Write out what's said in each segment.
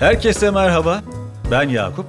Herkese merhaba. Ben Yakup.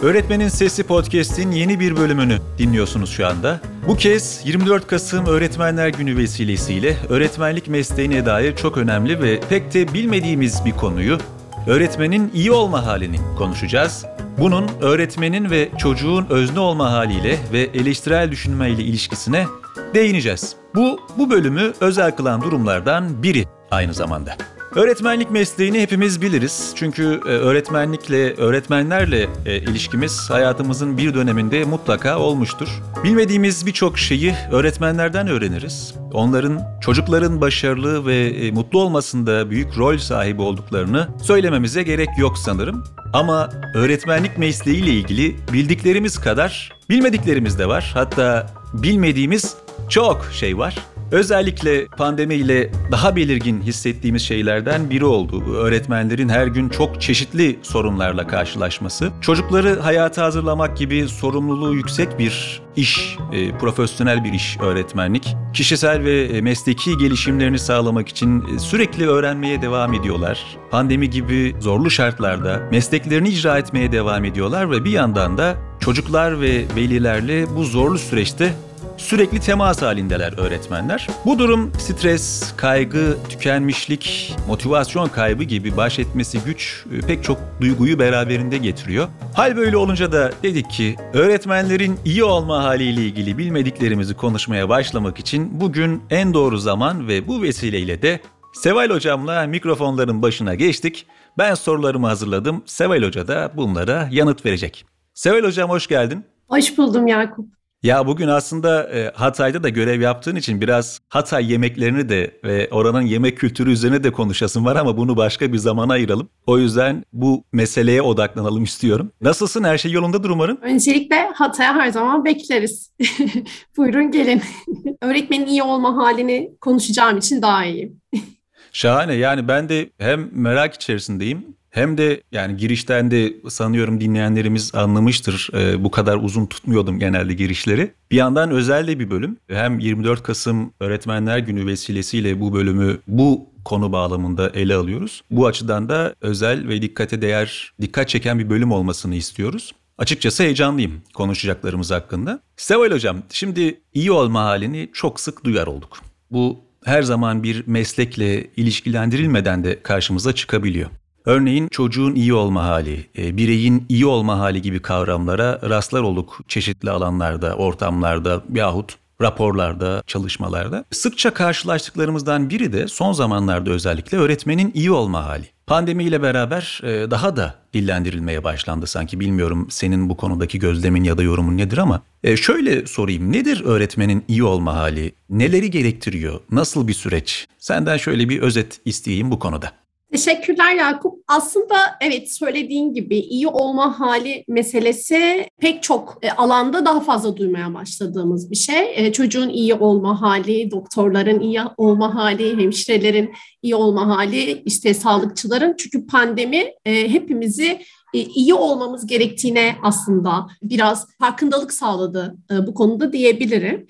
Öğretmenin Sesi Podcast'in yeni bir bölümünü dinliyorsunuz şu anda. Bu kez 24 Kasım Öğretmenler Günü vesilesiyle öğretmenlik mesleğine dair çok önemli ve pek de bilmediğimiz bir konuyu, öğretmenin iyi olma halini konuşacağız. Bunun öğretmenin ve çocuğun özne olma haliyle ve eleştirel düşünmeyle ilişkisine değineceğiz. Bu, bu bölümü özel kılan durumlardan biri aynı zamanda. Öğretmenlik mesleğini hepimiz biliriz. Çünkü e, öğretmenlikle, öğretmenlerle e, ilişkimiz hayatımızın bir döneminde mutlaka olmuştur. Bilmediğimiz birçok şeyi öğretmenlerden öğreniriz. Onların çocukların başarılı ve e, mutlu olmasında büyük rol sahibi olduklarını söylememize gerek yok sanırım. Ama öğretmenlik mesleğiyle ilgili bildiklerimiz kadar bilmediklerimiz de var. Hatta bilmediğimiz çok şey var. Özellikle pandemiyle daha belirgin hissettiğimiz şeylerden biri oldu. Öğretmenlerin her gün çok çeşitli sorunlarla karşılaşması. Çocukları hayata hazırlamak gibi sorumluluğu yüksek bir iş, e, profesyonel bir iş öğretmenlik. Kişisel ve e, mesleki gelişimlerini sağlamak için e, sürekli öğrenmeye devam ediyorlar. Pandemi gibi zorlu şartlarda mesleklerini icra etmeye devam ediyorlar ve bir yandan da çocuklar ve velilerle bu zorlu süreçte sürekli temas halindeler öğretmenler. Bu durum stres, kaygı, tükenmişlik, motivasyon kaybı gibi baş etmesi güç e, pek çok duyguyu beraberinde getiriyor. Hal böyle olunca da dedik ki öğretmenlerin iyi olma haliyle ilgili bilmediklerimizi konuşmaya başlamak için bugün en doğru zaman ve bu vesileyle de Seval hocamla mikrofonların başına geçtik. Ben sorularımı hazırladım. Seval hoca da bunlara yanıt verecek. Seval hocam hoş geldin. Hoş buldum Yakup. Ya bugün aslında e, Hatay'da da görev yaptığın için biraz Hatay yemeklerini de ve oranın yemek kültürü üzerine de konuşasın var ama bunu başka bir zamana ayıralım. O yüzden bu meseleye odaklanalım istiyorum. Nasılsın? Her şey yolundadır umarım. Öncelikle Hatay'a her zaman bekleriz. Buyurun gelin. Öğretmenin iyi olma halini konuşacağım için daha iyiyim. Şahane. Yani ben de hem merak içerisindeyim hem de yani girişten de sanıyorum dinleyenlerimiz anlamıştır. E, bu kadar uzun tutmuyordum genelde girişleri. Bir yandan özel de bir bölüm. Hem 24 Kasım Öğretmenler Günü vesilesiyle bu bölümü bu konu bağlamında ele alıyoruz. Bu açıdan da özel ve dikkate değer, dikkat çeken bir bölüm olmasını istiyoruz. Açıkçası heyecanlıyım konuşacaklarımız hakkında. Seval Hocam, şimdi iyi olma halini çok sık duyar olduk. Bu her zaman bir meslekle ilişkilendirilmeden de karşımıza çıkabiliyor. Örneğin çocuğun iyi olma hali, e, bireyin iyi olma hali gibi kavramlara rastlar olduk çeşitli alanlarda, ortamlarda yahut raporlarda, çalışmalarda. Sıkça karşılaştıklarımızdan biri de son zamanlarda özellikle öğretmenin iyi olma hali. Pandemiyle beraber e, daha da dillendirilmeye başlandı sanki. Bilmiyorum senin bu konudaki gözlemin ya da yorumun nedir ama e, şöyle sorayım. Nedir öğretmenin iyi olma hali? Neleri gerektiriyor? Nasıl bir süreç? Senden şöyle bir özet isteyeyim bu konuda. Teşekkürler Yakup. Aslında evet söylediğin gibi iyi olma hali meselesi pek çok e, alanda daha fazla duymaya başladığımız bir şey. E, çocuğun iyi olma hali, doktorların iyi olma hali, hemşirelerin iyi olma hali, işte sağlıkçıların. Çünkü pandemi e, hepimizi iyi olmamız gerektiğine aslında biraz farkındalık sağladı bu konuda diyebilirim.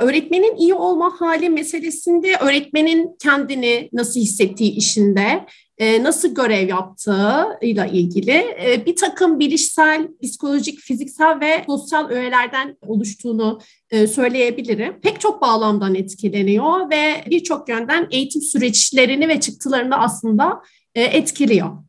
Öğretmenin iyi olma hali meselesinde öğretmenin kendini nasıl hissettiği işinde e, nasıl görev yaptığıyla ilgili e, bir takım bilişsel, psikolojik, fiziksel ve sosyal öğelerden oluştuğunu e, söyleyebilirim. Pek çok bağlamdan etkileniyor ve birçok yönden eğitim süreçlerini ve çıktılarını aslında etkiliyor.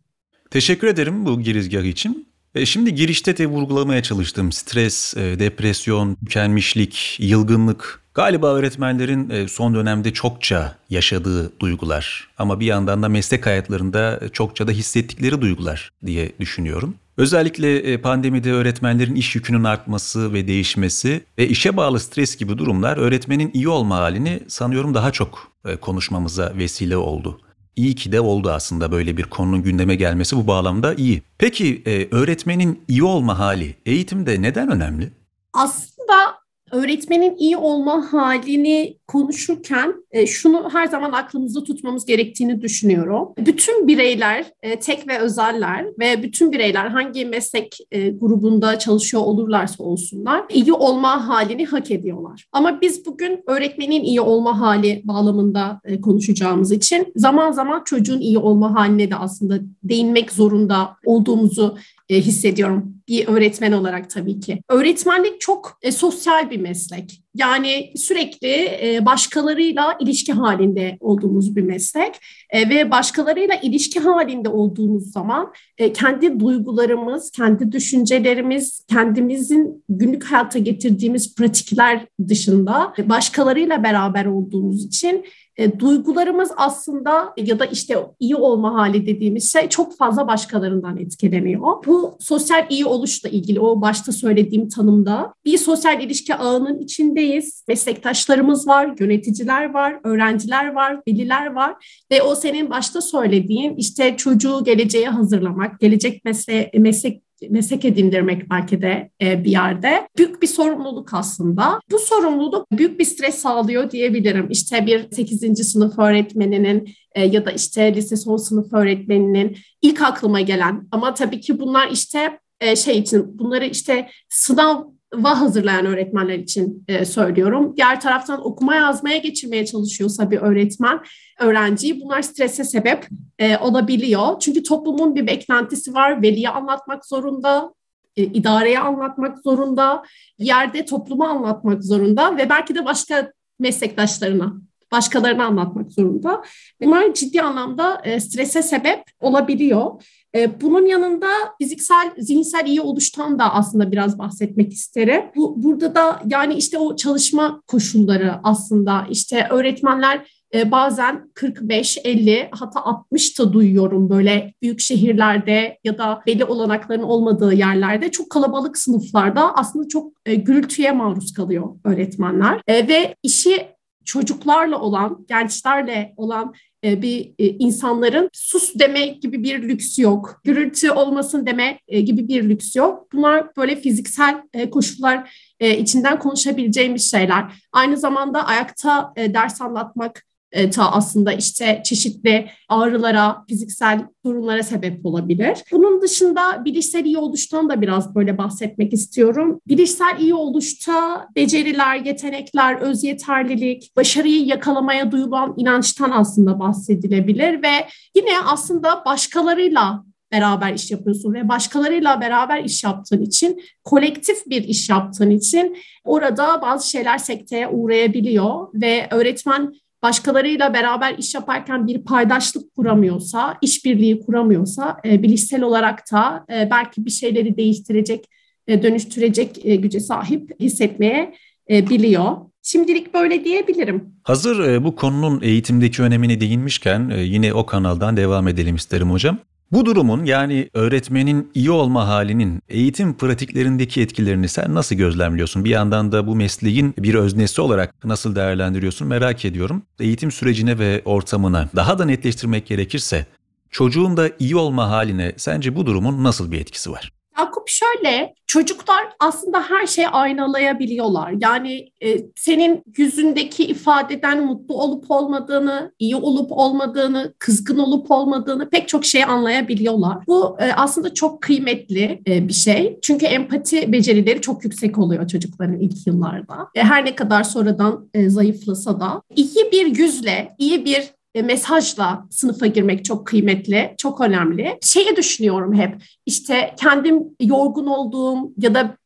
Teşekkür ederim bu girizgah için. Şimdi girişte de vurgulamaya çalıştım. Stres, depresyon, tükenmişlik, yılgınlık Galiba öğretmenlerin e, son dönemde çokça yaşadığı duygular ama bir yandan da meslek hayatlarında çokça da hissettikleri duygular diye düşünüyorum. Özellikle e, pandemide öğretmenlerin iş yükünün artması ve değişmesi ve işe bağlı stres gibi durumlar öğretmenin iyi olma halini sanıyorum daha çok e, konuşmamıza vesile oldu. İyi ki de oldu aslında böyle bir konunun gündeme gelmesi bu bağlamda iyi. Peki öğretmenin iyi olma hali eğitimde neden önemli? Aslında öğretmenin iyi olma halini konuşurken e, şunu her zaman aklımızda tutmamız gerektiğini düşünüyorum. Bütün bireyler, e, tek ve özeller ve bütün bireyler hangi meslek e, grubunda çalışıyor olurlarsa olsunlar iyi olma halini hak ediyorlar. Ama biz bugün öğretmenin iyi olma hali bağlamında konuşacağımız için zaman zaman çocuğun iyi olma haline de aslında değinmek zorunda olduğumuzu hissediyorum bir öğretmen olarak tabii ki. Öğretmenlik çok e, sosyal bir meslek. Yani sürekli e, başkalarıyla ilişki halinde olduğumuz bir meslek e, ve başkalarıyla ilişki halinde olduğumuz zaman e, kendi duygularımız, kendi düşüncelerimiz, kendimizin günlük hayata getirdiğimiz pratikler dışında başkalarıyla beraber olduğumuz için e, duygularımız aslında ya da işte iyi olma hali dediğimiz şey çok fazla başkalarından etkileniyor. Bu sosyal iyi oluşla ilgili o başta söylediğim tanımda bir sosyal ilişki ağının içindeyiz. Meslektaşlarımız var, yöneticiler var, öğrenciler var, veliler var ve o senin başta söylediğin işte çocuğu geleceğe hazırlamak, gelecek mesle meslek meslek edindirmek belki de e, bir yerde. Büyük bir sorumluluk aslında. Bu sorumluluk büyük bir stres sağlıyor diyebilirim. İşte bir 8. sınıf öğretmeninin e, ya da işte lise son sınıf öğretmeninin ilk aklıma gelen ama tabii ki bunlar işte e, şey için bunları işte sınav va hazırlayan öğretmenler için e, söylüyorum. Diğer taraftan okuma yazmaya geçirmeye çalışıyorsa bir öğretmen öğrenciyi bunlar strese sebep e, olabiliyor. Çünkü toplumun bir beklentisi var. Veliye anlatmak zorunda, e, idareye anlatmak zorunda, yerde topluma anlatmak zorunda ve belki de başka meslektaşlarına başkalarına anlatmak zorunda. Bunlar ciddi anlamda e, strese sebep olabiliyor. E, bunun yanında fiziksel, zihinsel iyi oluştan da aslında biraz bahsetmek isterim. Bu, burada da yani işte o çalışma koşulları aslında işte öğretmenler e, bazen 45, 50 hatta 60 da duyuyorum böyle büyük şehirlerde ya da belli olanakların olmadığı yerlerde çok kalabalık sınıflarda aslında çok e, gürültüye maruz kalıyor öğretmenler. Ve işi çocuklarla olan, gençlerle olan e, bir e, insanların sus deme gibi bir lüks yok. Gürültü olmasın deme e, gibi bir lüks yok. Bunlar böyle fiziksel koşullar içinden konuşabileceğimiz şeyler. Aynı zamanda ayakta ders anlatmak e, ta aslında işte çeşitli ağrılara, fiziksel sorunlara sebep olabilir. Bunun dışında bilişsel iyi oluştan da biraz böyle bahsetmek istiyorum. Bilişsel iyi oluşta beceriler, yetenekler, öz yeterlilik, başarıyı yakalamaya duyulan inançtan aslında bahsedilebilir ve yine aslında başkalarıyla beraber iş yapıyorsun ve başkalarıyla beraber iş yaptığın için, kolektif bir iş yaptığın için orada bazı şeyler sekteye uğrayabiliyor ve öğretmen başkalarıyla beraber iş yaparken bir paydaşlık kuramıyorsa, işbirliği kuramıyorsa e, bilişsel olarak da e, belki bir şeyleri değiştirecek, e, dönüştürecek e, güce sahip hissetmeye e, biliyor. Şimdilik böyle diyebilirim. Hazır e, bu konunun eğitimdeki önemine değinmişken e, yine o kanaldan devam edelim isterim hocam. Bu durumun yani öğretmenin iyi olma halinin eğitim pratiklerindeki etkilerini sen nasıl gözlemliyorsun? Bir yandan da bu mesleğin bir öznesi olarak nasıl değerlendiriyorsun merak ediyorum. Eğitim sürecine ve ortamına daha da netleştirmek gerekirse çocuğun da iyi olma haline sence bu durumun nasıl bir etkisi var? Yakup şöyle, çocuklar aslında her şeyi aynalayabiliyorlar. Yani e, senin yüzündeki ifadeden mutlu olup olmadığını, iyi olup olmadığını, kızgın olup olmadığını pek çok şey anlayabiliyorlar. Bu e, aslında çok kıymetli e, bir şey. Çünkü empati becerileri çok yüksek oluyor çocukların ilk yıllarda. E, her ne kadar sonradan e, zayıflasa da iyi bir yüzle, iyi bir mesajla sınıfa girmek çok kıymetli, çok önemli. Şeyi düşünüyorum hep, işte kendim yorgun olduğum ya da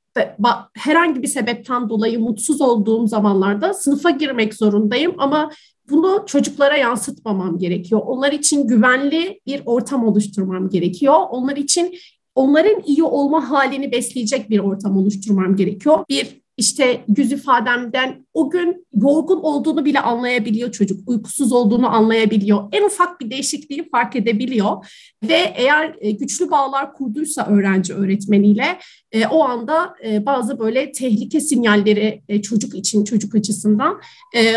herhangi bir sebepten dolayı mutsuz olduğum zamanlarda sınıfa girmek zorundayım ama bunu çocuklara yansıtmamam gerekiyor. Onlar için güvenli bir ortam oluşturmam gerekiyor. Onlar için onların iyi olma halini besleyecek bir ortam oluşturmam gerekiyor. Bir işte yüz ifademden o gün yorgun olduğunu bile anlayabiliyor çocuk. Uykusuz olduğunu anlayabiliyor. En ufak bir değişikliği fark edebiliyor. Ve eğer e, güçlü bağlar kurduysa öğrenci öğretmeniyle e, o anda e, bazı böyle tehlike sinyalleri çocuk için, çocuk açısından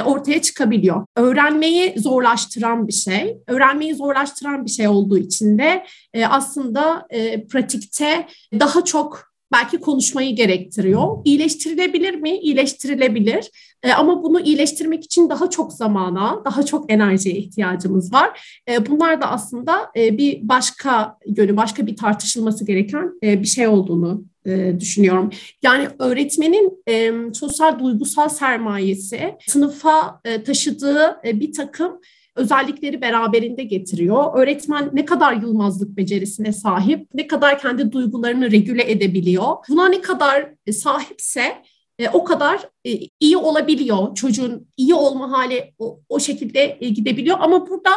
ortaya çıkabiliyor. Öğrenmeyi zorlaştıran bir şey. Öğrenmeyi zorlaştıran bir şey olduğu için de aslında pratikte daha çok belki konuşmayı gerektiriyor. İyileştirilebilir mi? İyileştirilebilir. E, ama bunu iyileştirmek için daha çok zamana, daha çok enerjiye ihtiyacımız var. E, bunlar da aslında e, bir başka yönü, başka bir tartışılması gereken e, bir şey olduğunu e, düşünüyorum. Yani öğretmenin e, sosyal duygusal sermayesi sınıfa e, taşıdığı e, bir takım özellikleri beraberinde getiriyor. Öğretmen ne kadar yılmazlık becerisine sahip, ne kadar kendi duygularını regüle edebiliyor. Buna ne kadar sahipse e, o kadar e, iyi olabiliyor. Çocuğun iyi olma hali o, şekilde e, gidebiliyor. Ama burada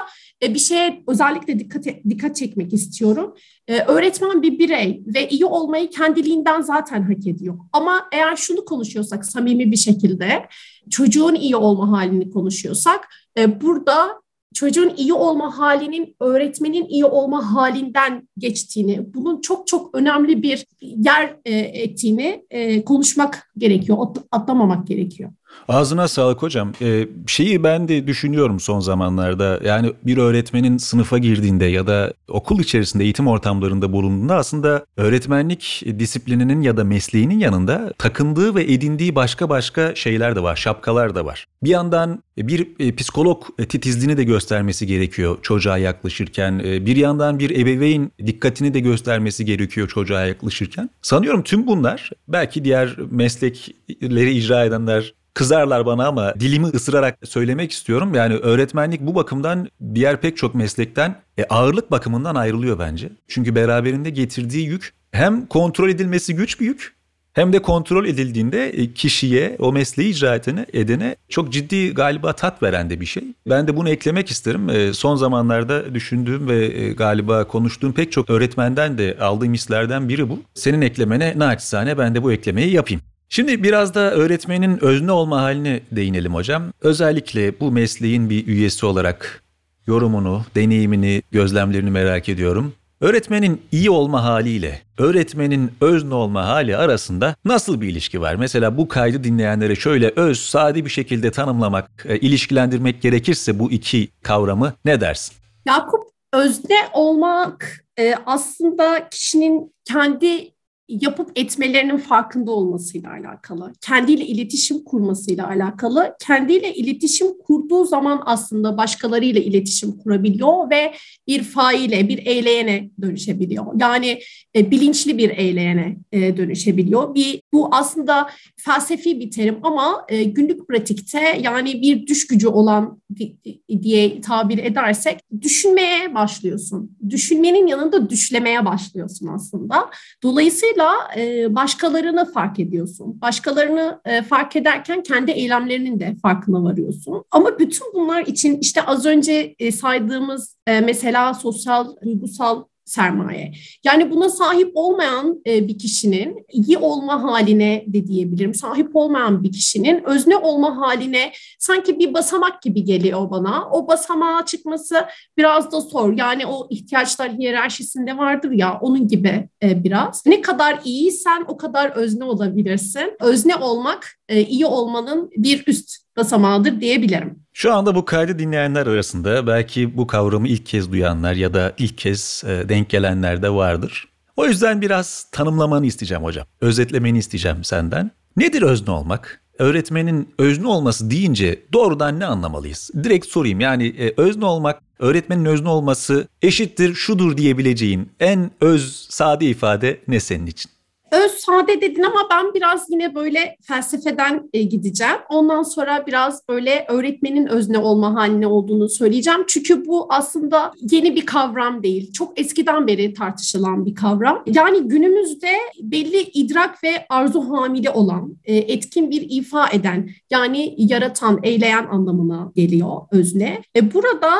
e, bir şeye özellikle dikkat dikkat çekmek istiyorum. E, öğretmen bir birey ve iyi olmayı kendiliğinden zaten hak ediyor. Ama eğer şunu konuşuyorsak samimi bir şekilde çocuğun iyi olma halini konuşuyorsak e, burada çocuğun iyi olma halinin öğretmenin iyi olma halinden geçtiğini, bunun çok çok önemli bir yer e, ettiğini e, konuşmak gerekiyor, atlamamak gerekiyor. Ağzına sağlık hocam. Ee, şeyi ben de düşünüyorum son zamanlarda. Yani bir öğretmenin sınıfa girdiğinde ya da okul içerisinde eğitim ortamlarında bulunduğunda aslında öğretmenlik disiplininin ya da mesleğinin yanında takındığı ve edindiği başka başka şeyler de var, şapkalar da var. Bir yandan bir e, psikolog titizliğini de göstermesi gerekiyor çocuğa yaklaşırken. E, bir yandan bir ebeveyn dikkatini de göstermesi gerekiyor çocuğa yaklaşırken. Sanıyorum tüm bunlar belki diğer meslekleri icra edenler kızarlar bana ama dilimi ısırarak söylemek istiyorum. Yani öğretmenlik bu bakımdan diğer pek çok meslekten e, ağırlık bakımından ayrılıyor bence. Çünkü beraberinde getirdiği yük hem kontrol edilmesi güç bir yük hem de kontrol edildiğinde e, kişiye, o mesleği icra edene, edene çok ciddi galiba tat veren de bir şey. Ben de bunu eklemek isterim. E, son zamanlarda düşündüğüm ve e, galiba konuştuğum pek çok öğretmenden de aldığım hislerden biri bu. Senin eklemene naçizane ben de bu eklemeyi yapayım. Şimdi biraz da öğretmenin özne olma haline değinelim hocam. Özellikle bu mesleğin bir üyesi olarak yorumunu, deneyimini, gözlemlerini merak ediyorum. Öğretmenin iyi olma haliyle öğretmenin özne olma hali arasında nasıl bir ilişki var? Mesela bu kaydı dinleyenlere şöyle öz, sade bir şekilde tanımlamak, e, ilişkilendirmek gerekirse bu iki kavramı ne dersin? Yakup, özne olmak e, aslında kişinin kendi yapıp etmelerinin farkında olmasıyla alakalı, kendiyle iletişim kurmasıyla alakalı, kendiyle iletişim kurduğu zaman aslında başkalarıyla iletişim kurabiliyor ve bir faile, bir eyleyene dönüşebiliyor. Yani e, bilinçli bir eyleyene e, dönüşebiliyor. Bir bu aslında felsefi bir terim ama e, günlük pratikte yani bir düş gücü olan diye tabir edersek düşünmeye başlıyorsun. Düşünmenin yanında düşlemeye başlıyorsun aslında. Dolayısıyla e, başkalarını fark ediyorsun. Başkalarını e, fark ederken kendi eylemlerinin de farkına varıyorsun. Ama bütün bunlar için işte az önce e, saydığımız e, mesela sosyal, duygusal sermaye. Yani buna sahip olmayan e, bir kişinin iyi olma haline de diyebilirim. Sahip olmayan bir kişinin özne olma haline sanki bir basamak gibi geliyor bana. O basamağa çıkması biraz da zor. Yani o ihtiyaçlar hiyerarşisinde vardır ya onun gibi e, biraz. Ne kadar iyiysen o kadar özne olabilirsin. Özne olmak e, iyi olmanın bir üst basamağıdır diyebilirim. Şu anda bu kaydı dinleyenler arasında belki bu kavramı ilk kez duyanlar ya da ilk kez e, denk gelenler de vardır. O yüzden biraz tanımlamanı isteyeceğim hocam. Özetlemeni isteyeceğim senden. Nedir özne olmak? Öğretmenin özne olması deyince doğrudan ne anlamalıyız? Direkt sorayım yani e, özne olmak, öğretmenin özne olması eşittir şudur diyebileceğin en öz sade ifade ne senin için? Öz sade dedin ama ben biraz yine böyle felsefeden e, gideceğim. Ondan sonra biraz böyle öğretmenin özne olma haline olduğunu söyleyeceğim. Çünkü bu aslında yeni bir kavram değil. Çok eskiden beri tartışılan bir kavram. Yani günümüzde belli idrak ve arzu hamili olan, e, etkin bir ifa eden, yani yaratan, eyleyen anlamına geliyor özne. E, burada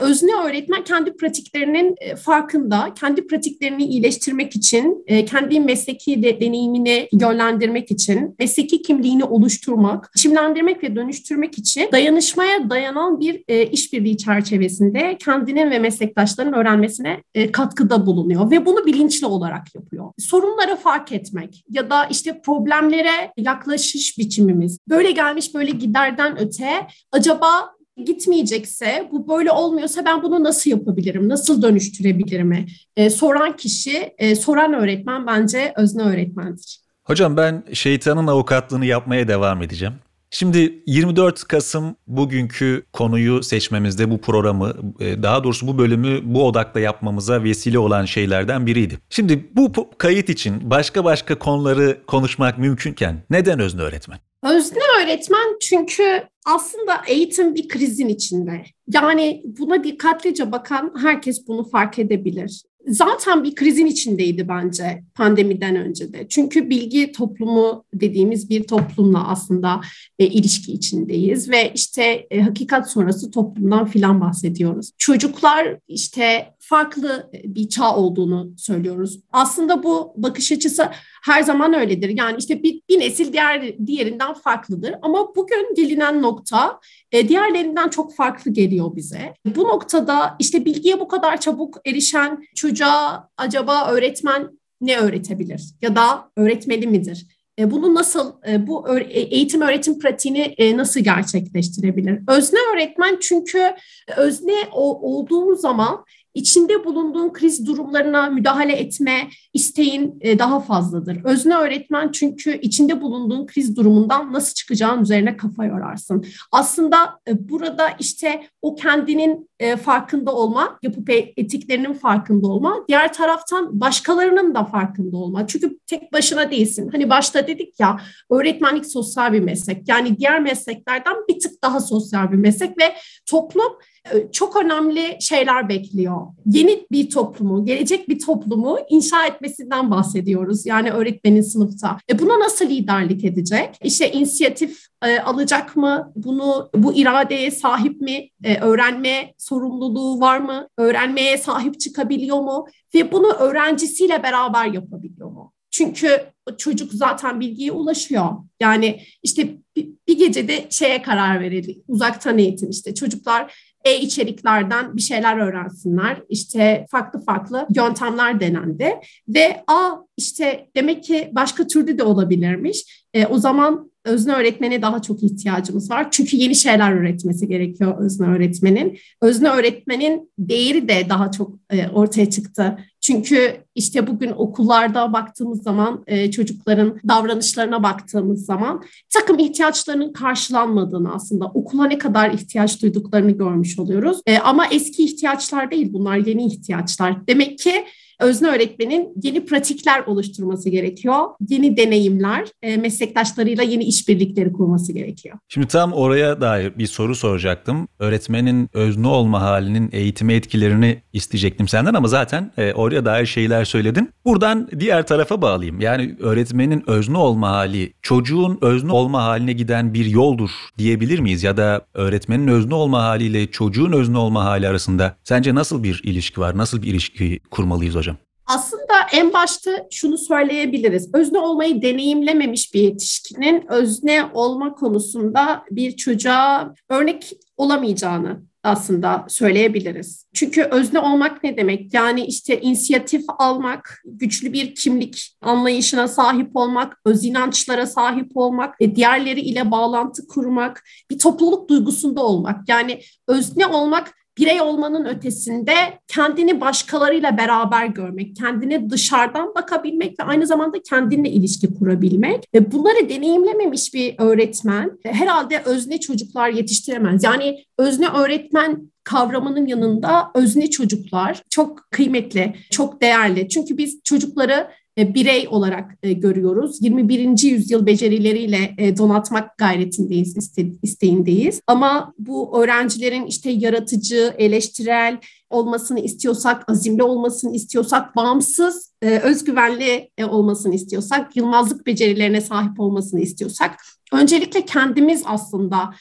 özne öğretmen kendi pratiklerinin farkında, kendi pratiklerini iyileştirmek için, kendi mesleki de, deneyimini yönlendirmek için, mesleki kimliğini oluşturmak, biçimlendirmek ve dönüştürmek için dayanışmaya dayanan bir e, işbirliği çerçevesinde kendinin ve meslektaşlarının öğrenmesine e, katkıda bulunuyor ve bunu bilinçli olarak yapıyor. Sorunları fark etmek ya da işte problemlere yaklaşış biçimimiz böyle gelmiş böyle giderden öte acaba gitmeyecekse, bu böyle olmuyorsa ben bunu nasıl yapabilirim, nasıl dönüştürebilirim? E, soran kişi, e, soran öğretmen bence özne öğretmendir. Hocam ben şeytanın avukatlığını yapmaya devam edeceğim. Şimdi 24 Kasım bugünkü konuyu seçmemizde bu programı e, daha doğrusu bu bölümü bu odakla yapmamıza vesile olan şeylerden biriydi. Şimdi bu kayıt için başka başka konuları konuşmak mümkünken neden özne öğretmen? Özne öğretmen çünkü aslında eğitim bir krizin içinde. Yani buna dikkatlice bakan herkes bunu fark edebilir zaten bir krizin içindeydi bence pandemiden önce de. Çünkü bilgi toplumu dediğimiz bir toplumla aslında e, ilişki içindeyiz ve işte e, hakikat sonrası toplumdan filan bahsediyoruz. Çocuklar işte farklı bir çağ olduğunu söylüyoruz. Aslında bu bakış açısı her zaman öyledir. Yani işte bir, bir nesil diğer diğerinden farklıdır. Ama bugün gelinen nokta e, diğerlerinden çok farklı geliyor bize. Bu noktada işte bilgiye bu kadar çabuk erişen çocuğa acaba öğretmen ne öğretebilir ya da öğretmeli midir? E, bunu nasıl, e, bu eğitim öğretim pratiğini nasıl gerçekleştirebilir? Özne öğretmen çünkü özne olduğumuz zaman içinde bulunduğun kriz durumlarına müdahale etme isteğin e, daha fazladır. Özne öğretmen çünkü içinde bulunduğun kriz durumundan nasıl çıkacağın üzerine kafa yorarsın. Aslında e, burada işte o kendinin e, farkında olma, yapı etiklerinin farkında olma, diğer taraftan başkalarının da farkında olma. Çünkü tek başına değilsin. Hani başta dedik ya öğretmenlik sosyal bir meslek. Yani diğer mesleklerden bir tık daha sosyal bir meslek ve toplum e, çok önemli şeyler bekliyor. Yeni bir toplumu, gelecek bir toplumu inşa etmesinden bahsediyoruz. Yani öğretmenin sınıfta. E buna nasıl liderlik edecek? İşte inisiyatif e, alacak mı? Bunu bu iradeye sahip mi? E, öğrenme sorumluluğu var mı? Öğrenmeye sahip çıkabiliyor mu? Ve bunu öğrencisiyle beraber yapabiliyor mu? Çünkü çocuk zaten bilgiye ulaşıyor. Yani işte bir, gecede şeye karar verildi. Uzaktan eğitim işte çocuklar e-içeriklerden bir şeyler öğrensinler. İşte farklı farklı yöntemler denendi ve a işte demek ki başka türlü de olabilirmiş. E, o zaman özne öğretmene daha çok ihtiyacımız var. Çünkü yeni şeyler öğretmesi gerekiyor özne öğretmenin. Özne öğretmenin değeri de daha çok e, ortaya çıktı. Çünkü işte bugün okullarda baktığımız zaman e, çocukların davranışlarına baktığımız zaman takım ihtiyaçlarının karşılanmadığını aslında okula ne kadar ihtiyaç duyduklarını görmüş oluyoruz. E, ama eski ihtiyaçlar değil bunlar yeni ihtiyaçlar. Demek ki özne öğretmenin yeni pratikler oluşturması gerekiyor. Yeni deneyimler, e, meslektaşlarıyla yeni işbirlikleri kurması gerekiyor. Şimdi tam oraya dair bir soru soracaktım. Öğretmenin özne olma halinin eğitime etkilerini isteyecektim senden ama zaten e, oraya dair şeyler söyledin. Buradan diğer tarafa bağlayayım. Yani öğretmenin özne olma hali çocuğun özne olma haline giden bir yoldur diyebilir miyiz? Ya da öğretmenin özne olma haliyle çocuğun özne olma hali arasında sence nasıl bir ilişki var? Nasıl bir ilişki kurmalıyız hocam? Aslında en başta şunu söyleyebiliriz. Özne olmayı deneyimlememiş bir yetişkinin özne olma konusunda bir çocuğa örnek olamayacağını aslında söyleyebiliriz. Çünkü özne olmak ne demek? Yani işte inisiyatif almak, güçlü bir kimlik anlayışına sahip olmak, öz inançlara sahip olmak, e, diğerleri ile bağlantı kurmak, bir topluluk duygusunda olmak. Yani özne olmak birey olmanın ötesinde kendini başkalarıyla beraber görmek, kendine dışarıdan bakabilmek ve aynı zamanda kendinle ilişki kurabilmek. Ve bunları deneyimlememiş bir öğretmen herhalde özne çocuklar yetiştiremez. Yani özne öğretmen kavramının yanında özne çocuklar çok kıymetli, çok değerli. Çünkü biz çocukları e, birey olarak e, görüyoruz. 21. yüzyıl becerileriyle e, donatmak gayretindeyiz, isteğindeyiz. Ama bu öğrencilerin işte yaratıcı, eleştirel olmasını istiyorsak, azimli olmasını istiyorsak, bağımsız, özgüvenli olmasını istiyorsak, yılmazlık becerilerine sahip olmasını istiyorsak, öncelikle kendimiz aslında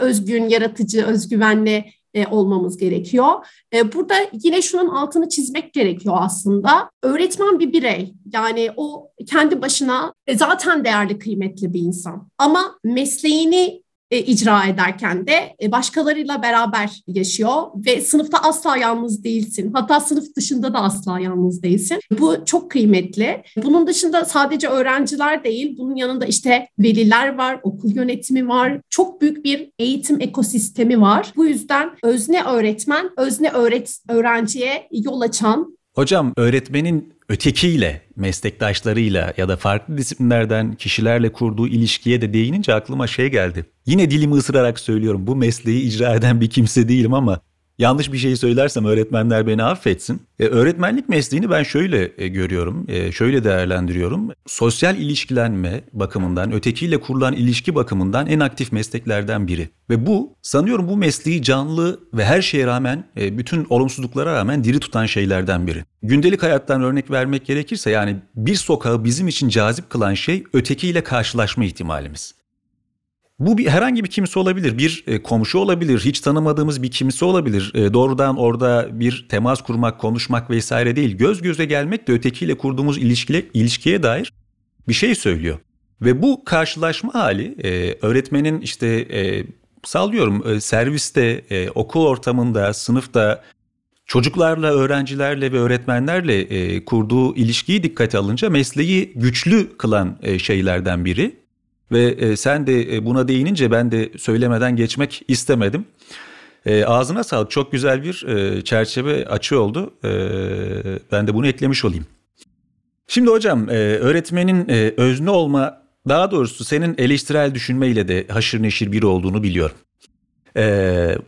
özgün, yaratıcı, özgüvenli e, olmamız gerekiyor. E, burada yine şunun altını çizmek gerekiyor aslında. Öğretmen bir birey. Yani o kendi başına e, zaten değerli, kıymetli bir insan. Ama mesleğini e, icra ederken de e, başkalarıyla beraber yaşıyor ve sınıfta asla yalnız değilsin. Hatta sınıf dışında da asla yalnız değilsin. Bu çok kıymetli. Bunun dışında sadece öğrenciler değil, bunun yanında işte veliler var, okul yönetimi var. Çok büyük bir eğitim ekosistemi var. Bu yüzden özne öğretmen, özne öğret öğrenciye yol açan Hocam öğretmenin ötekiyle, meslektaşlarıyla ya da farklı disiplinlerden kişilerle kurduğu ilişkiye de değinince aklıma şey geldi. Yine dilimi ısırarak söylüyorum. Bu mesleği icra eden bir kimse değilim ama yanlış bir şey söylersem öğretmenler beni affetsin. E, öğretmenlik mesleğini ben şöyle e, görüyorum, e, şöyle değerlendiriyorum. Sosyal ilişkilenme bakımından, ötekiyle kurulan ilişki bakımından en aktif mesleklerden biri. Ve bu sanıyorum bu mesleği canlı ve her şeye rağmen, e, bütün olumsuzluklara rağmen diri tutan şeylerden biri. Gündelik hayattan örnek vermek gerekirse yani bir sokağı bizim için cazip kılan şey ötekiyle karşılaşma ihtimalimiz. Bu bir herhangi bir kimse olabilir, bir e, komşu olabilir, hiç tanımadığımız bir kimse olabilir. E, doğrudan orada bir temas kurmak, konuşmak vesaire değil. Göz göze gelmek de ötekiyle kurduğumuz ilişkiye, ilişkiye dair bir şey söylüyor. Ve bu karşılaşma hali e, öğretmenin işte e, sallıyorum e, serviste, e, okul ortamında, sınıfta çocuklarla, öğrencilerle ve öğretmenlerle e, kurduğu ilişkiyi dikkate alınca mesleği güçlü kılan e, şeylerden biri. Ve e, sen de e, buna değinince ben de söylemeden geçmek istemedim. E, ağzına sağlık. Çok güzel bir e, çerçeve açı oldu. E, ben de bunu eklemiş olayım. Şimdi hocam e, öğretmenin e, özne olma daha doğrusu senin eleştirel düşünmeyle de haşır neşir biri olduğunu biliyorum. E,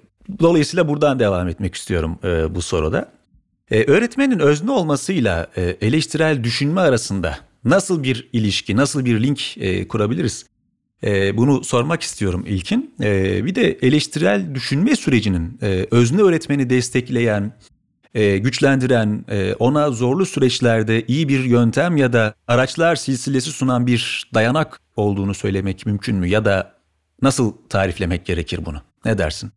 dolayısıyla buradan devam etmek istiyorum e, bu soruda. E, öğretmenin özne olmasıyla e, eleştirel düşünme arasında nasıl bir ilişki, nasıl bir link e, kurabiliriz? E, bunu sormak istiyorum ilkin. E, bir de eleştirel düşünme sürecinin e, özne öğretmeni destekleyen, e, güçlendiren, e, ona zorlu süreçlerde iyi bir yöntem ya da araçlar silsilesi sunan bir dayanak olduğunu söylemek mümkün mü? Ya da nasıl tariflemek gerekir bunu? Ne dersin?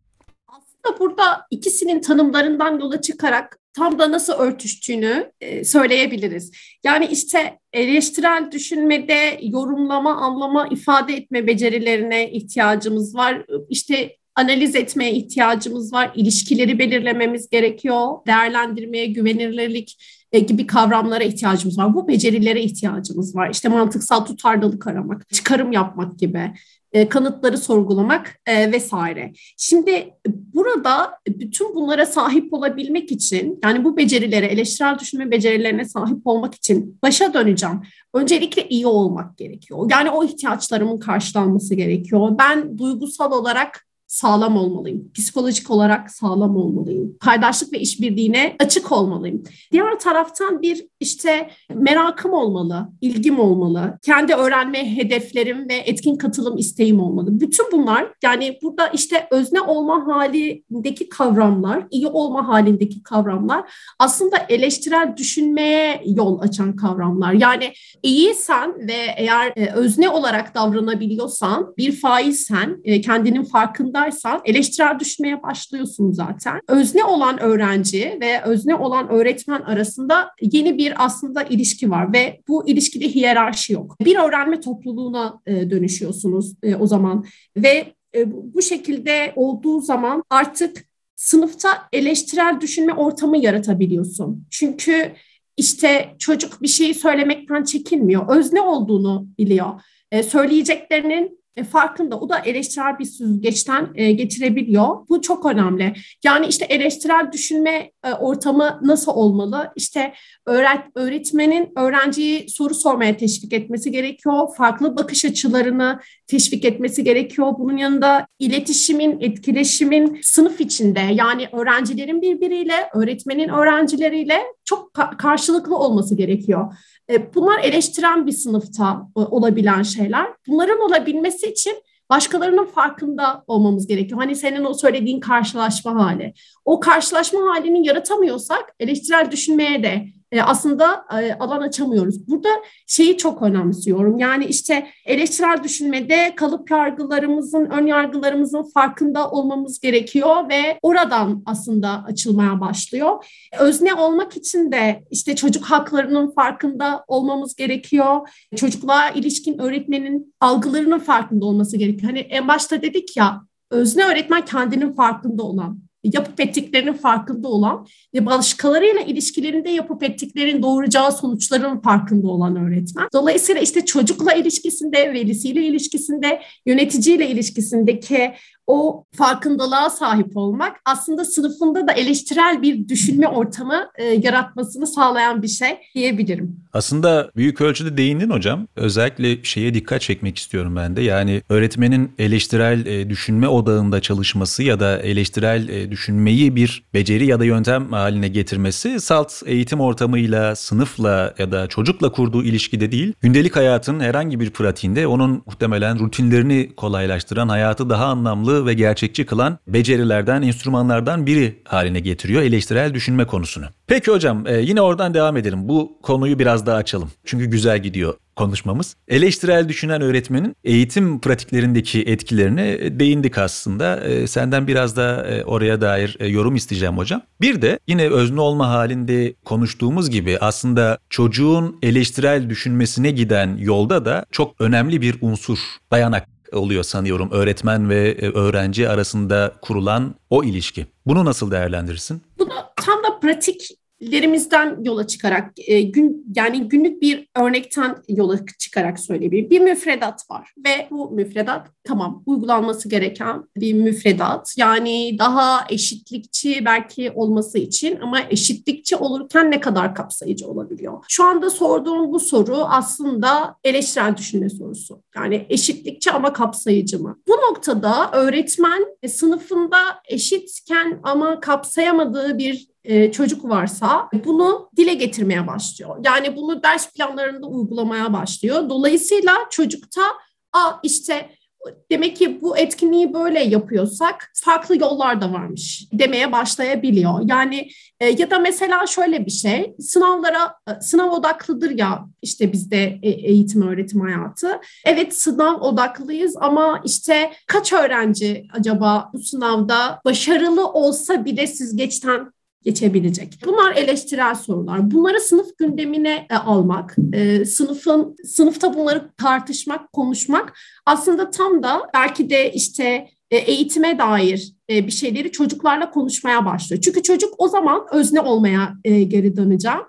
Aslında burada ikisinin tanımlarından yola çıkarak tam da nasıl örtüştüğünü e, söyleyebiliriz. Yani işte eleştirel düşünmede yorumlama, anlama, ifade etme becerilerine ihtiyacımız var. İşte analiz etmeye ihtiyacımız var. İlişkileri belirlememiz gerekiyor. Değerlendirmeye, güvenilirlik e, gibi kavramlara ihtiyacımız var. Bu becerilere ihtiyacımız var. İşte mantıksal tutarlılık aramak, çıkarım yapmak gibi e, kanıtları sorgulamak e, vesaire. Şimdi burada bütün bunlara sahip olabilmek için yani bu becerilere, eleştirel düşünme becerilerine sahip olmak için başa döneceğim. Öncelikle iyi olmak gerekiyor. Yani o ihtiyaçlarımın karşılanması gerekiyor. Ben duygusal olarak sağlam olmalıyım. Psikolojik olarak sağlam olmalıyım. Paydaşlık ve işbirliğine açık olmalıyım. Diğer taraftan bir işte merakım olmalı, ilgim olmalı. Kendi öğrenme hedeflerim ve etkin katılım isteğim olmalı. Bütün bunlar yani burada işte özne olma halindeki kavramlar, iyi olma halindeki kavramlar aslında eleştirel düşünmeye yol açan kavramlar. Yani iyiysen ve eğer e, özne olarak davranabiliyorsan, bir failsen, e, kendinin farkında farkındaysan eleştirel düşmeye başlıyorsun zaten. Özne olan öğrenci ve özne olan öğretmen arasında yeni bir aslında ilişki var ve bu ilişkide hiyerarşi yok. Bir öğrenme topluluğuna e, dönüşüyorsunuz e, o zaman ve e, bu şekilde olduğu zaman artık sınıfta eleştirel düşünme ortamı yaratabiliyorsun. Çünkü işte çocuk bir şeyi söylemekten çekinmiyor. Özne olduğunu biliyor. Söyleyeceklerinin e, farkında. O da eleştirel bir süzgeçten e, geçirebiliyor. Bu çok önemli. Yani işte eleştirel düşünme e, ortamı nasıl olmalı? İşte öğret öğretmenin öğrenciyi soru sormaya teşvik etmesi gerekiyor. Farklı bakış açılarını teşvik etmesi gerekiyor. Bunun yanında iletişimin, etkileşimin sınıf içinde yani öğrencilerin birbiriyle, öğretmenin öğrencileriyle çok ka- karşılıklı olması gerekiyor. E, bunlar eleştiren bir sınıfta e, olabilen şeyler. Bunların olabilmesi için başkalarının farkında olmamız gerekiyor. Hani senin o söylediğin karşılaşma hali. O karşılaşma halini yaratamıyorsak eleştirel düşünmeye de e, aslında e, alan açamıyoruz. Burada şeyi çok önemsiyorum. Yani işte eleştirel düşünmede kalıp yargılarımızın, ön yargılarımızın farkında olmamız gerekiyor ve oradan aslında açılmaya başlıyor. Özne olmak için de işte çocuk haklarının farkında olmamız gerekiyor. Çocukluğa ilişkin öğretmenin algılarının farkında olması gerekiyor. Hani en başta dedik ya özne öğretmen kendinin farkında olan yapıp ettiklerinin farkında olan ve başkalarıyla ilişkilerinde yapıp ettiklerin doğuracağı sonuçların farkında olan öğretmen. Dolayısıyla işte çocukla ilişkisinde, velisiyle ilişkisinde, yöneticiyle ilişkisindeki o farkındalığa sahip olmak aslında sınıfında da eleştirel bir düşünme ortamı e, yaratmasını sağlayan bir şey diyebilirim. Aslında büyük ölçüde değindin hocam. Özellikle şeye dikkat çekmek istiyorum ben de. Yani öğretmenin eleştirel e, düşünme odağında çalışması ya da eleştirel e, düşünmeyi bir beceri ya da yöntem haline getirmesi salt eğitim ortamıyla, sınıfla ya da çocukla kurduğu ilişkide değil, gündelik hayatın herhangi bir pratiğinde onun muhtemelen rutinlerini kolaylaştıran, hayatı daha anlamlı ve gerçekçi kılan becerilerden, enstrümanlardan biri haline getiriyor eleştirel düşünme konusunu. Peki hocam e, yine oradan devam edelim. Bu konuyu biraz daha açalım. Çünkü güzel gidiyor konuşmamız. Eleştirel düşünen öğretmenin eğitim pratiklerindeki etkilerine değindik aslında. E, senden biraz da e, oraya dair e, yorum isteyeceğim hocam. Bir de yine özne olma halinde konuştuğumuz gibi aslında çocuğun eleştirel düşünmesine giden yolda da çok önemli bir unsur, dayanak oluyor sanıyorum öğretmen ve e, öğrenci arasında kurulan o ilişki. Bunu nasıl değerlendirirsin? Bunu tam da pratik lerimizden yola çıkarak e, gün yani günlük bir örnekten yola çıkarak söyleyebilirim. Bir müfredat var ve bu müfredat tamam uygulanması gereken bir müfredat. Yani daha eşitlikçi belki olması için ama eşitlikçi olurken ne kadar kapsayıcı olabiliyor? Şu anda sorduğum bu soru aslında eleştirel düşünme sorusu. Yani eşitlikçi ama kapsayıcı mı? Bu noktada öğretmen e, sınıfında eşitken ama kapsayamadığı bir e, çocuk varsa bunu dile getirmeye başlıyor. Yani bunu ders planlarında uygulamaya başlıyor. Dolayısıyla çocukta a işte demek ki bu etkinliği böyle yapıyorsak farklı yollar da varmış demeye başlayabiliyor. Yani e, ya da mesela şöyle bir şey sınavlara e, sınav odaklıdır ya işte bizde eğitim öğretim hayatı. Evet sınav odaklıyız ama işte kaç öğrenci acaba bu sınavda başarılı olsa bile süzgeçten geçebilecek. Bunlar eleştirel sorular. Bunları sınıf gündemine e, almak, e, sınıfın sınıfta bunları tartışmak, konuşmak aslında tam da belki de işte e, eğitime dair bir şeyleri çocuklarla konuşmaya başlıyor. Çünkü çocuk o zaman özne olmaya e, geri döneceğim.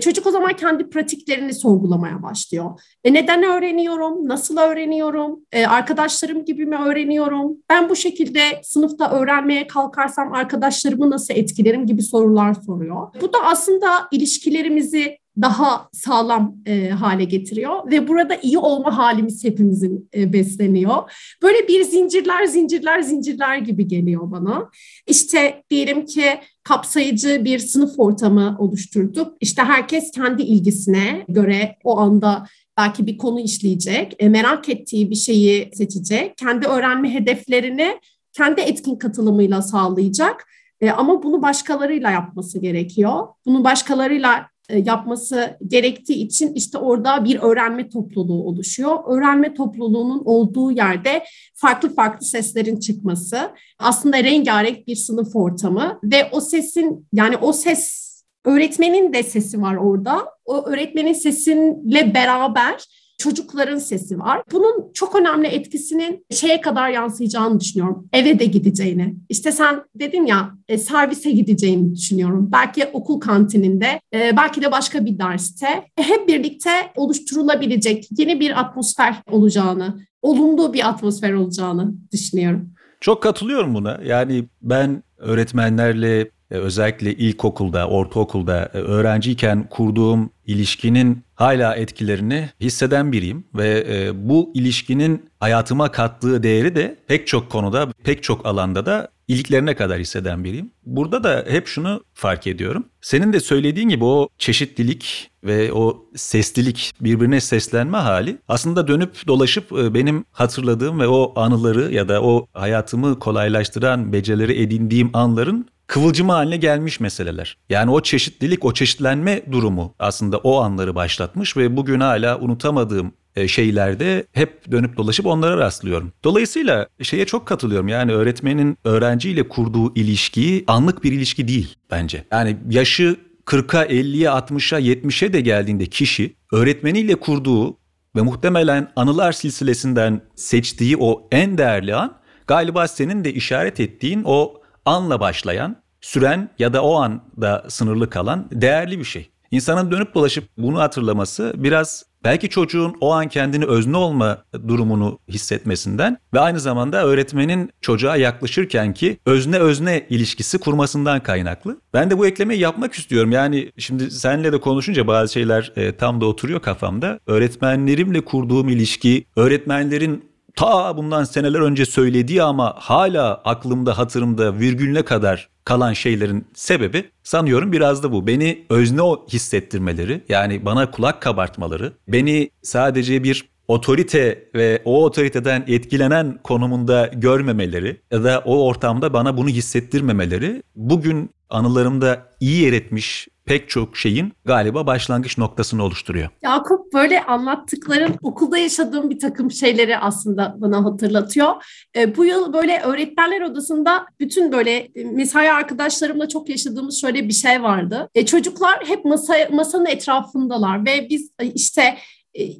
Çocuk o zaman kendi pratiklerini sorgulamaya başlıyor. Neden öğreniyorum? Nasıl öğreniyorum? Arkadaşlarım gibi mi öğreniyorum? Ben bu şekilde sınıfta öğrenmeye kalkarsam arkadaşlarımı nasıl etkilerim gibi sorular soruyor. Bu da aslında ilişkilerimizi daha sağlam e, hale getiriyor ve burada iyi olma halimiz hepimizin e, besleniyor. Böyle bir zincirler zincirler zincirler gibi geliyor bana. İşte diyelim ki kapsayıcı bir sınıf ortamı oluşturduk. İşte herkes kendi ilgisine göre o anda belki bir konu işleyecek, e, merak ettiği bir şeyi seçecek, kendi öğrenme hedeflerini kendi etkin katılımıyla sağlayacak. E, ama bunu başkalarıyla yapması gerekiyor. Bunu başkalarıyla yapması gerektiği için işte orada bir öğrenme topluluğu oluşuyor. Öğrenme topluluğunun olduğu yerde farklı farklı seslerin çıkması aslında rengarenk bir sınıf ortamı ve o sesin yani o ses öğretmenin de sesi var orada. O öğretmenin sesinle beraber çocukların sesi var. Bunun çok önemli etkisinin şeye kadar yansıyacağını düşünüyorum. Eve de gideceğini. İşte sen dedin ya e, servise gideceğini düşünüyorum. Belki okul kantininde, e, belki de başka bir derste e, hep birlikte oluşturulabilecek yeni bir atmosfer olacağını, olumlu bir atmosfer olacağını düşünüyorum. Çok katılıyorum buna. Yani ben öğretmenlerle özellikle ilkokulda, ortaokulda öğrenciyken kurduğum ilişkinin hala etkilerini hisseden biriyim ve e, bu ilişkinin hayatıma kattığı değeri de pek çok konuda, pek çok alanda da iliklerine kadar hisseden biriyim. Burada da hep şunu fark ediyorum. Senin de söylediğin gibi o çeşitlilik ve o seslilik, birbirine seslenme hali aslında dönüp dolaşıp benim hatırladığım ve o anıları ya da o hayatımı kolaylaştıran becerileri edindiğim anların kıvılcımı haline gelmiş meseleler. Yani o çeşitlilik, o çeşitlenme durumu aslında o anları başlatmış ve bugün hala unutamadığım e, şeylerde hep dönüp dolaşıp onlara rastlıyorum. Dolayısıyla şeye çok katılıyorum. Yani öğretmenin öğrenciyle kurduğu ilişkiyi anlık bir ilişki değil bence. Yani yaşı 40'a, 50'ye, 60'a, 70'e de geldiğinde kişi öğretmeniyle kurduğu ve muhtemelen anılar silsilesinden seçtiği o en değerli an galiba senin de işaret ettiğin o anla başlayan, süren ya da o anda sınırlı kalan değerli bir şey. İnsanın dönüp dolaşıp bunu hatırlaması biraz belki çocuğun o an kendini özne olma durumunu hissetmesinden ve aynı zamanda öğretmenin çocuğa yaklaşırken ki özne özne ilişkisi kurmasından kaynaklı. Ben de bu eklemeyi yapmak istiyorum. Yani şimdi senle de konuşunca bazı şeyler e, tam da oturuyor kafamda. Öğretmenlerimle kurduğum ilişki, öğretmenlerin ta bundan seneler önce söylediği ama hala aklımda hatırımda virgülüne kadar kalan şeylerin sebebi sanıyorum biraz da bu. Beni özne hissettirmeleri yani bana kulak kabartmaları, beni sadece bir otorite ve o otoriteden etkilenen konumunda görmemeleri ya da o ortamda bana bunu hissettirmemeleri bugün anılarımda iyi yer etmiş pek çok şeyin galiba başlangıç noktasını oluşturuyor. Yakup böyle anlattıkların okulda yaşadığım bir takım şeyleri aslında bana hatırlatıyor. E, bu yıl böyle öğretmenler odasında bütün böyle mesai arkadaşlarımla çok yaşadığımız şöyle bir şey vardı. E, çocuklar hep masa, masanın etrafındalar ve biz e, işte e,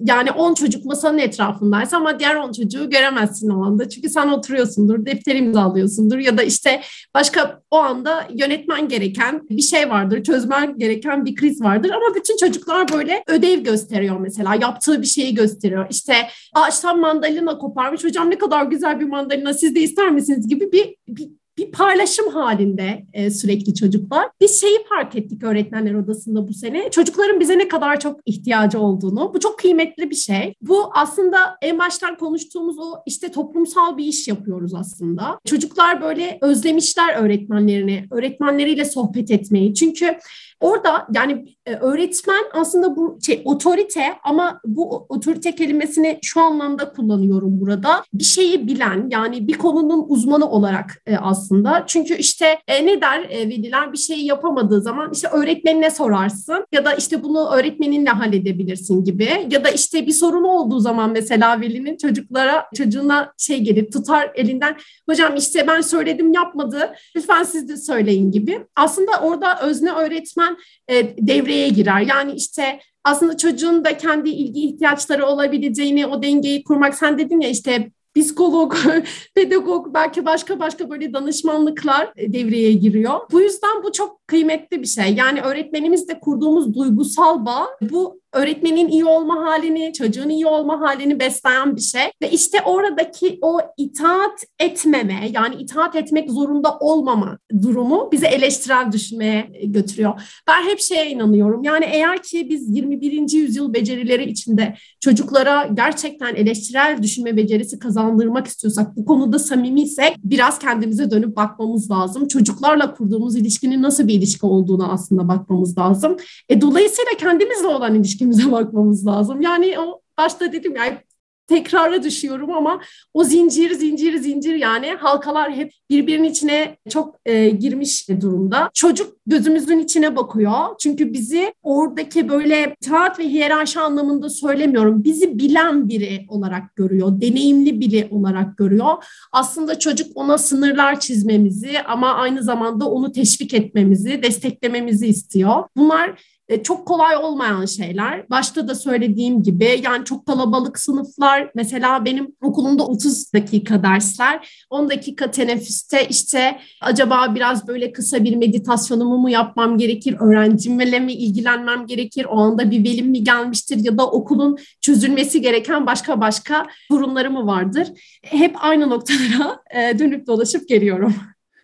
yani 10 çocuk masanın etrafındaysa ama diğer 10 çocuğu göremezsin o anda. Çünkü sen oturuyorsundur, defteri imzalıyorsundur ya da işte başka o anda yönetmen gereken bir şey vardır, çözmen gereken bir kriz vardır ama bütün çocuklar böyle ödev gösteriyor mesela, yaptığı bir şeyi gösteriyor. İşte ağaçtan mandalina koparmış, hocam ne kadar güzel bir mandalina siz de ister misiniz gibi bir, bir bir paylaşım halinde e, sürekli çocuklar. Biz şeyi fark ettik öğretmenler odasında bu sene. Çocukların bize ne kadar çok ihtiyacı olduğunu. Bu çok kıymetli bir şey. Bu aslında en baştan konuştuğumuz o işte toplumsal bir iş yapıyoruz aslında. Çocuklar böyle özlemişler öğretmenlerini, öğretmenleriyle sohbet etmeyi. Çünkü Orada yani e, öğretmen aslında bu şey otorite ama bu otorite kelimesini şu anlamda kullanıyorum burada. Bir şeyi bilen yani bir konunun uzmanı olarak e, aslında. Çünkü işte e, ne der veliler bir şeyi yapamadığı zaman işte öğretmenine sorarsın ya da işte bunu öğretmeninle halledebilirsin gibi ya da işte bir sorunu olduğu zaman mesela velinin çocuklara çocuğuna şey gelir tutar elinden hocam işte ben söyledim yapmadı lütfen siz de söyleyin gibi. Aslında orada özne öğretmen hemen e, devreye girer. Yani işte aslında çocuğun da kendi ilgi ihtiyaçları olabileceğini, o dengeyi kurmak. Sen dedin ya işte psikolog, pedagog, belki başka başka böyle danışmanlıklar devreye giriyor. Bu yüzden bu çok kıymetli bir şey. Yani öğretmenimizle kurduğumuz duygusal bağ bu öğretmenin iyi olma halini, çocuğun iyi olma halini besleyen bir şey. Ve işte oradaki o itaat etmeme, yani itaat etmek zorunda olmama durumu bizi eleştirel düşünmeye götürüyor. Ben hep şeye inanıyorum. Yani eğer ki biz 21. yüzyıl becerileri içinde çocuklara gerçekten eleştirel düşünme becerisi kazandırmak istiyorsak, bu konuda samimiysek biraz kendimize dönüp bakmamız lazım. Çocuklarla kurduğumuz ilişkinin nasıl bir ilişki olduğunu aslında bakmamız lazım. E, dolayısıyla kendimizle olan ilişki ilişkimize bakmamız lazım. Yani o başta dedim ya tekrara düşüyorum ama o zincir zincir zincir yani halkalar hep birbirinin içine çok e, girmiş durumda. Çocuk gözümüzün içine bakıyor. Çünkü bizi oradaki böyle taat ve hiyerarşi anlamında söylemiyorum. Bizi bilen biri olarak görüyor. Deneyimli biri olarak görüyor. Aslında çocuk ona sınırlar çizmemizi ama aynı zamanda onu teşvik etmemizi, desteklememizi istiyor. Bunlar çok kolay olmayan şeyler. Başta da söylediğim gibi yani çok kalabalık sınıflar. Mesela benim okulumda 30 dakika dersler. 10 dakika teneffüste işte acaba biraz böyle kısa bir meditasyonumu mu yapmam gerekir? Öğrencimle mi ilgilenmem gerekir? O anda bir velim mi gelmiştir? Ya da okulun çözülmesi gereken başka başka durumları mı vardır? Hep aynı noktalara e, dönüp dolaşıp geliyorum.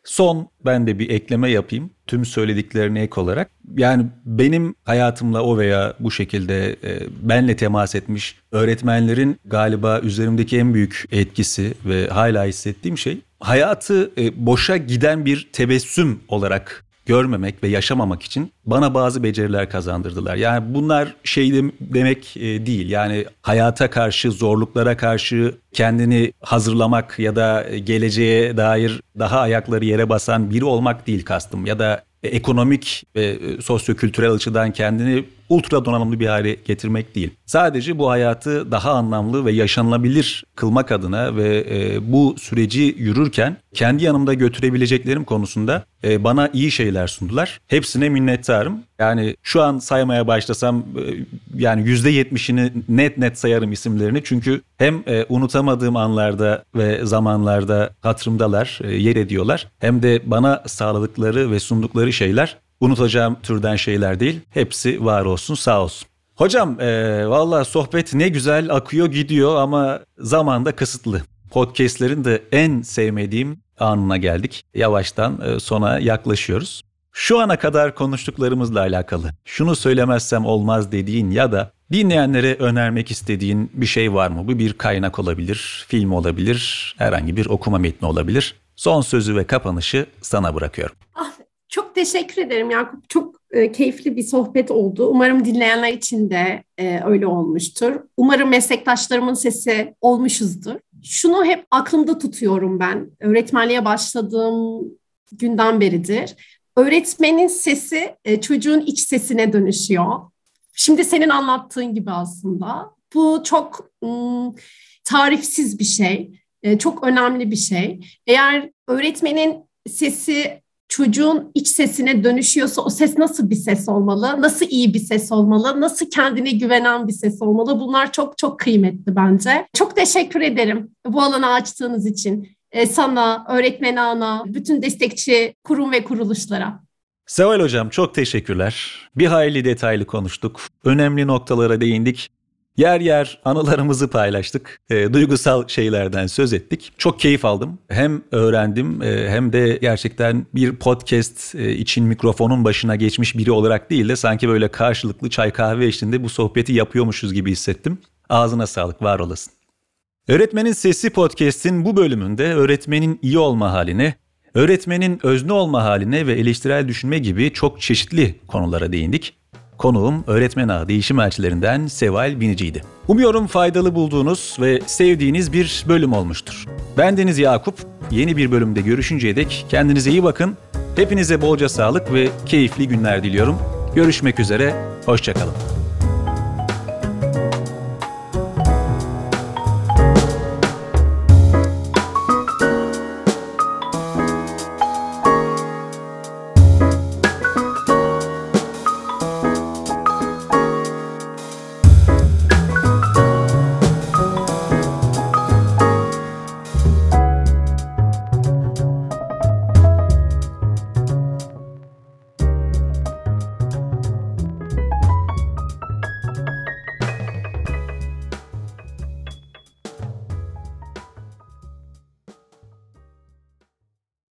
Son ben de bir ekleme yapayım tüm söylediklerine ek olarak. Yani benim hayatımla o veya bu şekilde e, benle temas etmiş öğretmenlerin galiba üzerimdeki en büyük etkisi ve hala hissettiğim şey hayatı e, boşa giden bir tebessüm olarak görmemek ve yaşamamak için bana bazı beceriler kazandırdılar. Yani bunlar şey de- demek e, değil. Yani hayata karşı, zorluklara karşı kendini hazırlamak ya da geleceğe dair daha ayakları yere basan biri olmak değil kastım. Ya da ekonomik ve e, sosyokültürel açıdan kendini ultra donanımlı bir hale getirmek değil. Sadece bu hayatı daha anlamlı ve yaşanılabilir kılmak adına ve e, bu süreci yürürken kendi yanımda götürebileceklerim konusunda e, bana iyi şeyler sundular. Hepsine minnettarım. Yani şu an saymaya başlasam e, yani %70'ini net net sayarım isimlerini. Çünkü hem e, unutamadığım anlarda ve zamanlarda hatırımdalar, e, yer ediyorlar. Hem de bana sağladıkları ve sundukları şeyler unutacağım türden şeyler değil. Hepsi var olsun sağ olsun. Hocam e, valla sohbet ne güzel akıyor gidiyor ama zaman da kısıtlı. Podcast'lerin de en sevmediğim anına geldik. Yavaştan e, sona yaklaşıyoruz. Şu ana kadar konuştuklarımızla alakalı şunu söylemezsem olmaz dediğin ya da dinleyenlere önermek istediğin bir şey var mı? Bu bir kaynak olabilir, film olabilir, herhangi bir okuma metni olabilir. Son sözü ve kapanışı sana bırakıyorum. Ah, teşekkür ederim Yakup. Çok e, keyifli bir sohbet oldu. Umarım dinleyenler için de e, öyle olmuştur. Umarım meslektaşlarımın sesi olmuşuzdur. Şunu hep aklımda tutuyorum ben. Öğretmenliğe başladığım günden beridir. Öğretmenin sesi e, çocuğun iç sesine dönüşüyor. Şimdi senin anlattığın gibi aslında. Bu çok tarifsiz bir şey. Çok önemli bir şey. Eğer öğretmenin sesi çocuğun iç sesine dönüşüyorsa o ses nasıl bir ses olmalı? Nasıl iyi bir ses olmalı? Nasıl kendine güvenen bir ses olmalı? Bunlar çok çok kıymetli bence. Çok teşekkür ederim bu alanı açtığınız için. E, sana, öğretmen ana, bütün destekçi kurum ve kuruluşlara. Seval Hocam çok teşekkürler. Bir hayli detaylı konuştuk. Önemli noktalara değindik. Yer yer anılarımızı paylaştık. E, duygusal şeylerden söz ettik. Çok keyif aldım. Hem öğrendim e, hem de gerçekten bir podcast e, için mikrofonun başına geçmiş biri olarak değil de sanki böyle karşılıklı çay kahve eşliğinde bu sohbeti yapıyormuşuz gibi hissettim. Ağzına sağlık, var olasın. Öğretmenin Sesi Podcast'in bu bölümünde öğretmenin iyi olma haline, öğretmenin özne olma haline ve eleştirel düşünme gibi çok çeşitli konulara değindik. Konuğum öğretmen ağı değişim elçilerinden Seval Binici'ydi. Umuyorum faydalı bulduğunuz ve sevdiğiniz bir bölüm olmuştur. Ben Deniz Yakup. Yeni bir bölümde görüşünceye dek kendinize iyi bakın. Hepinize bolca sağlık ve keyifli günler diliyorum. Görüşmek üzere, hoşçakalın.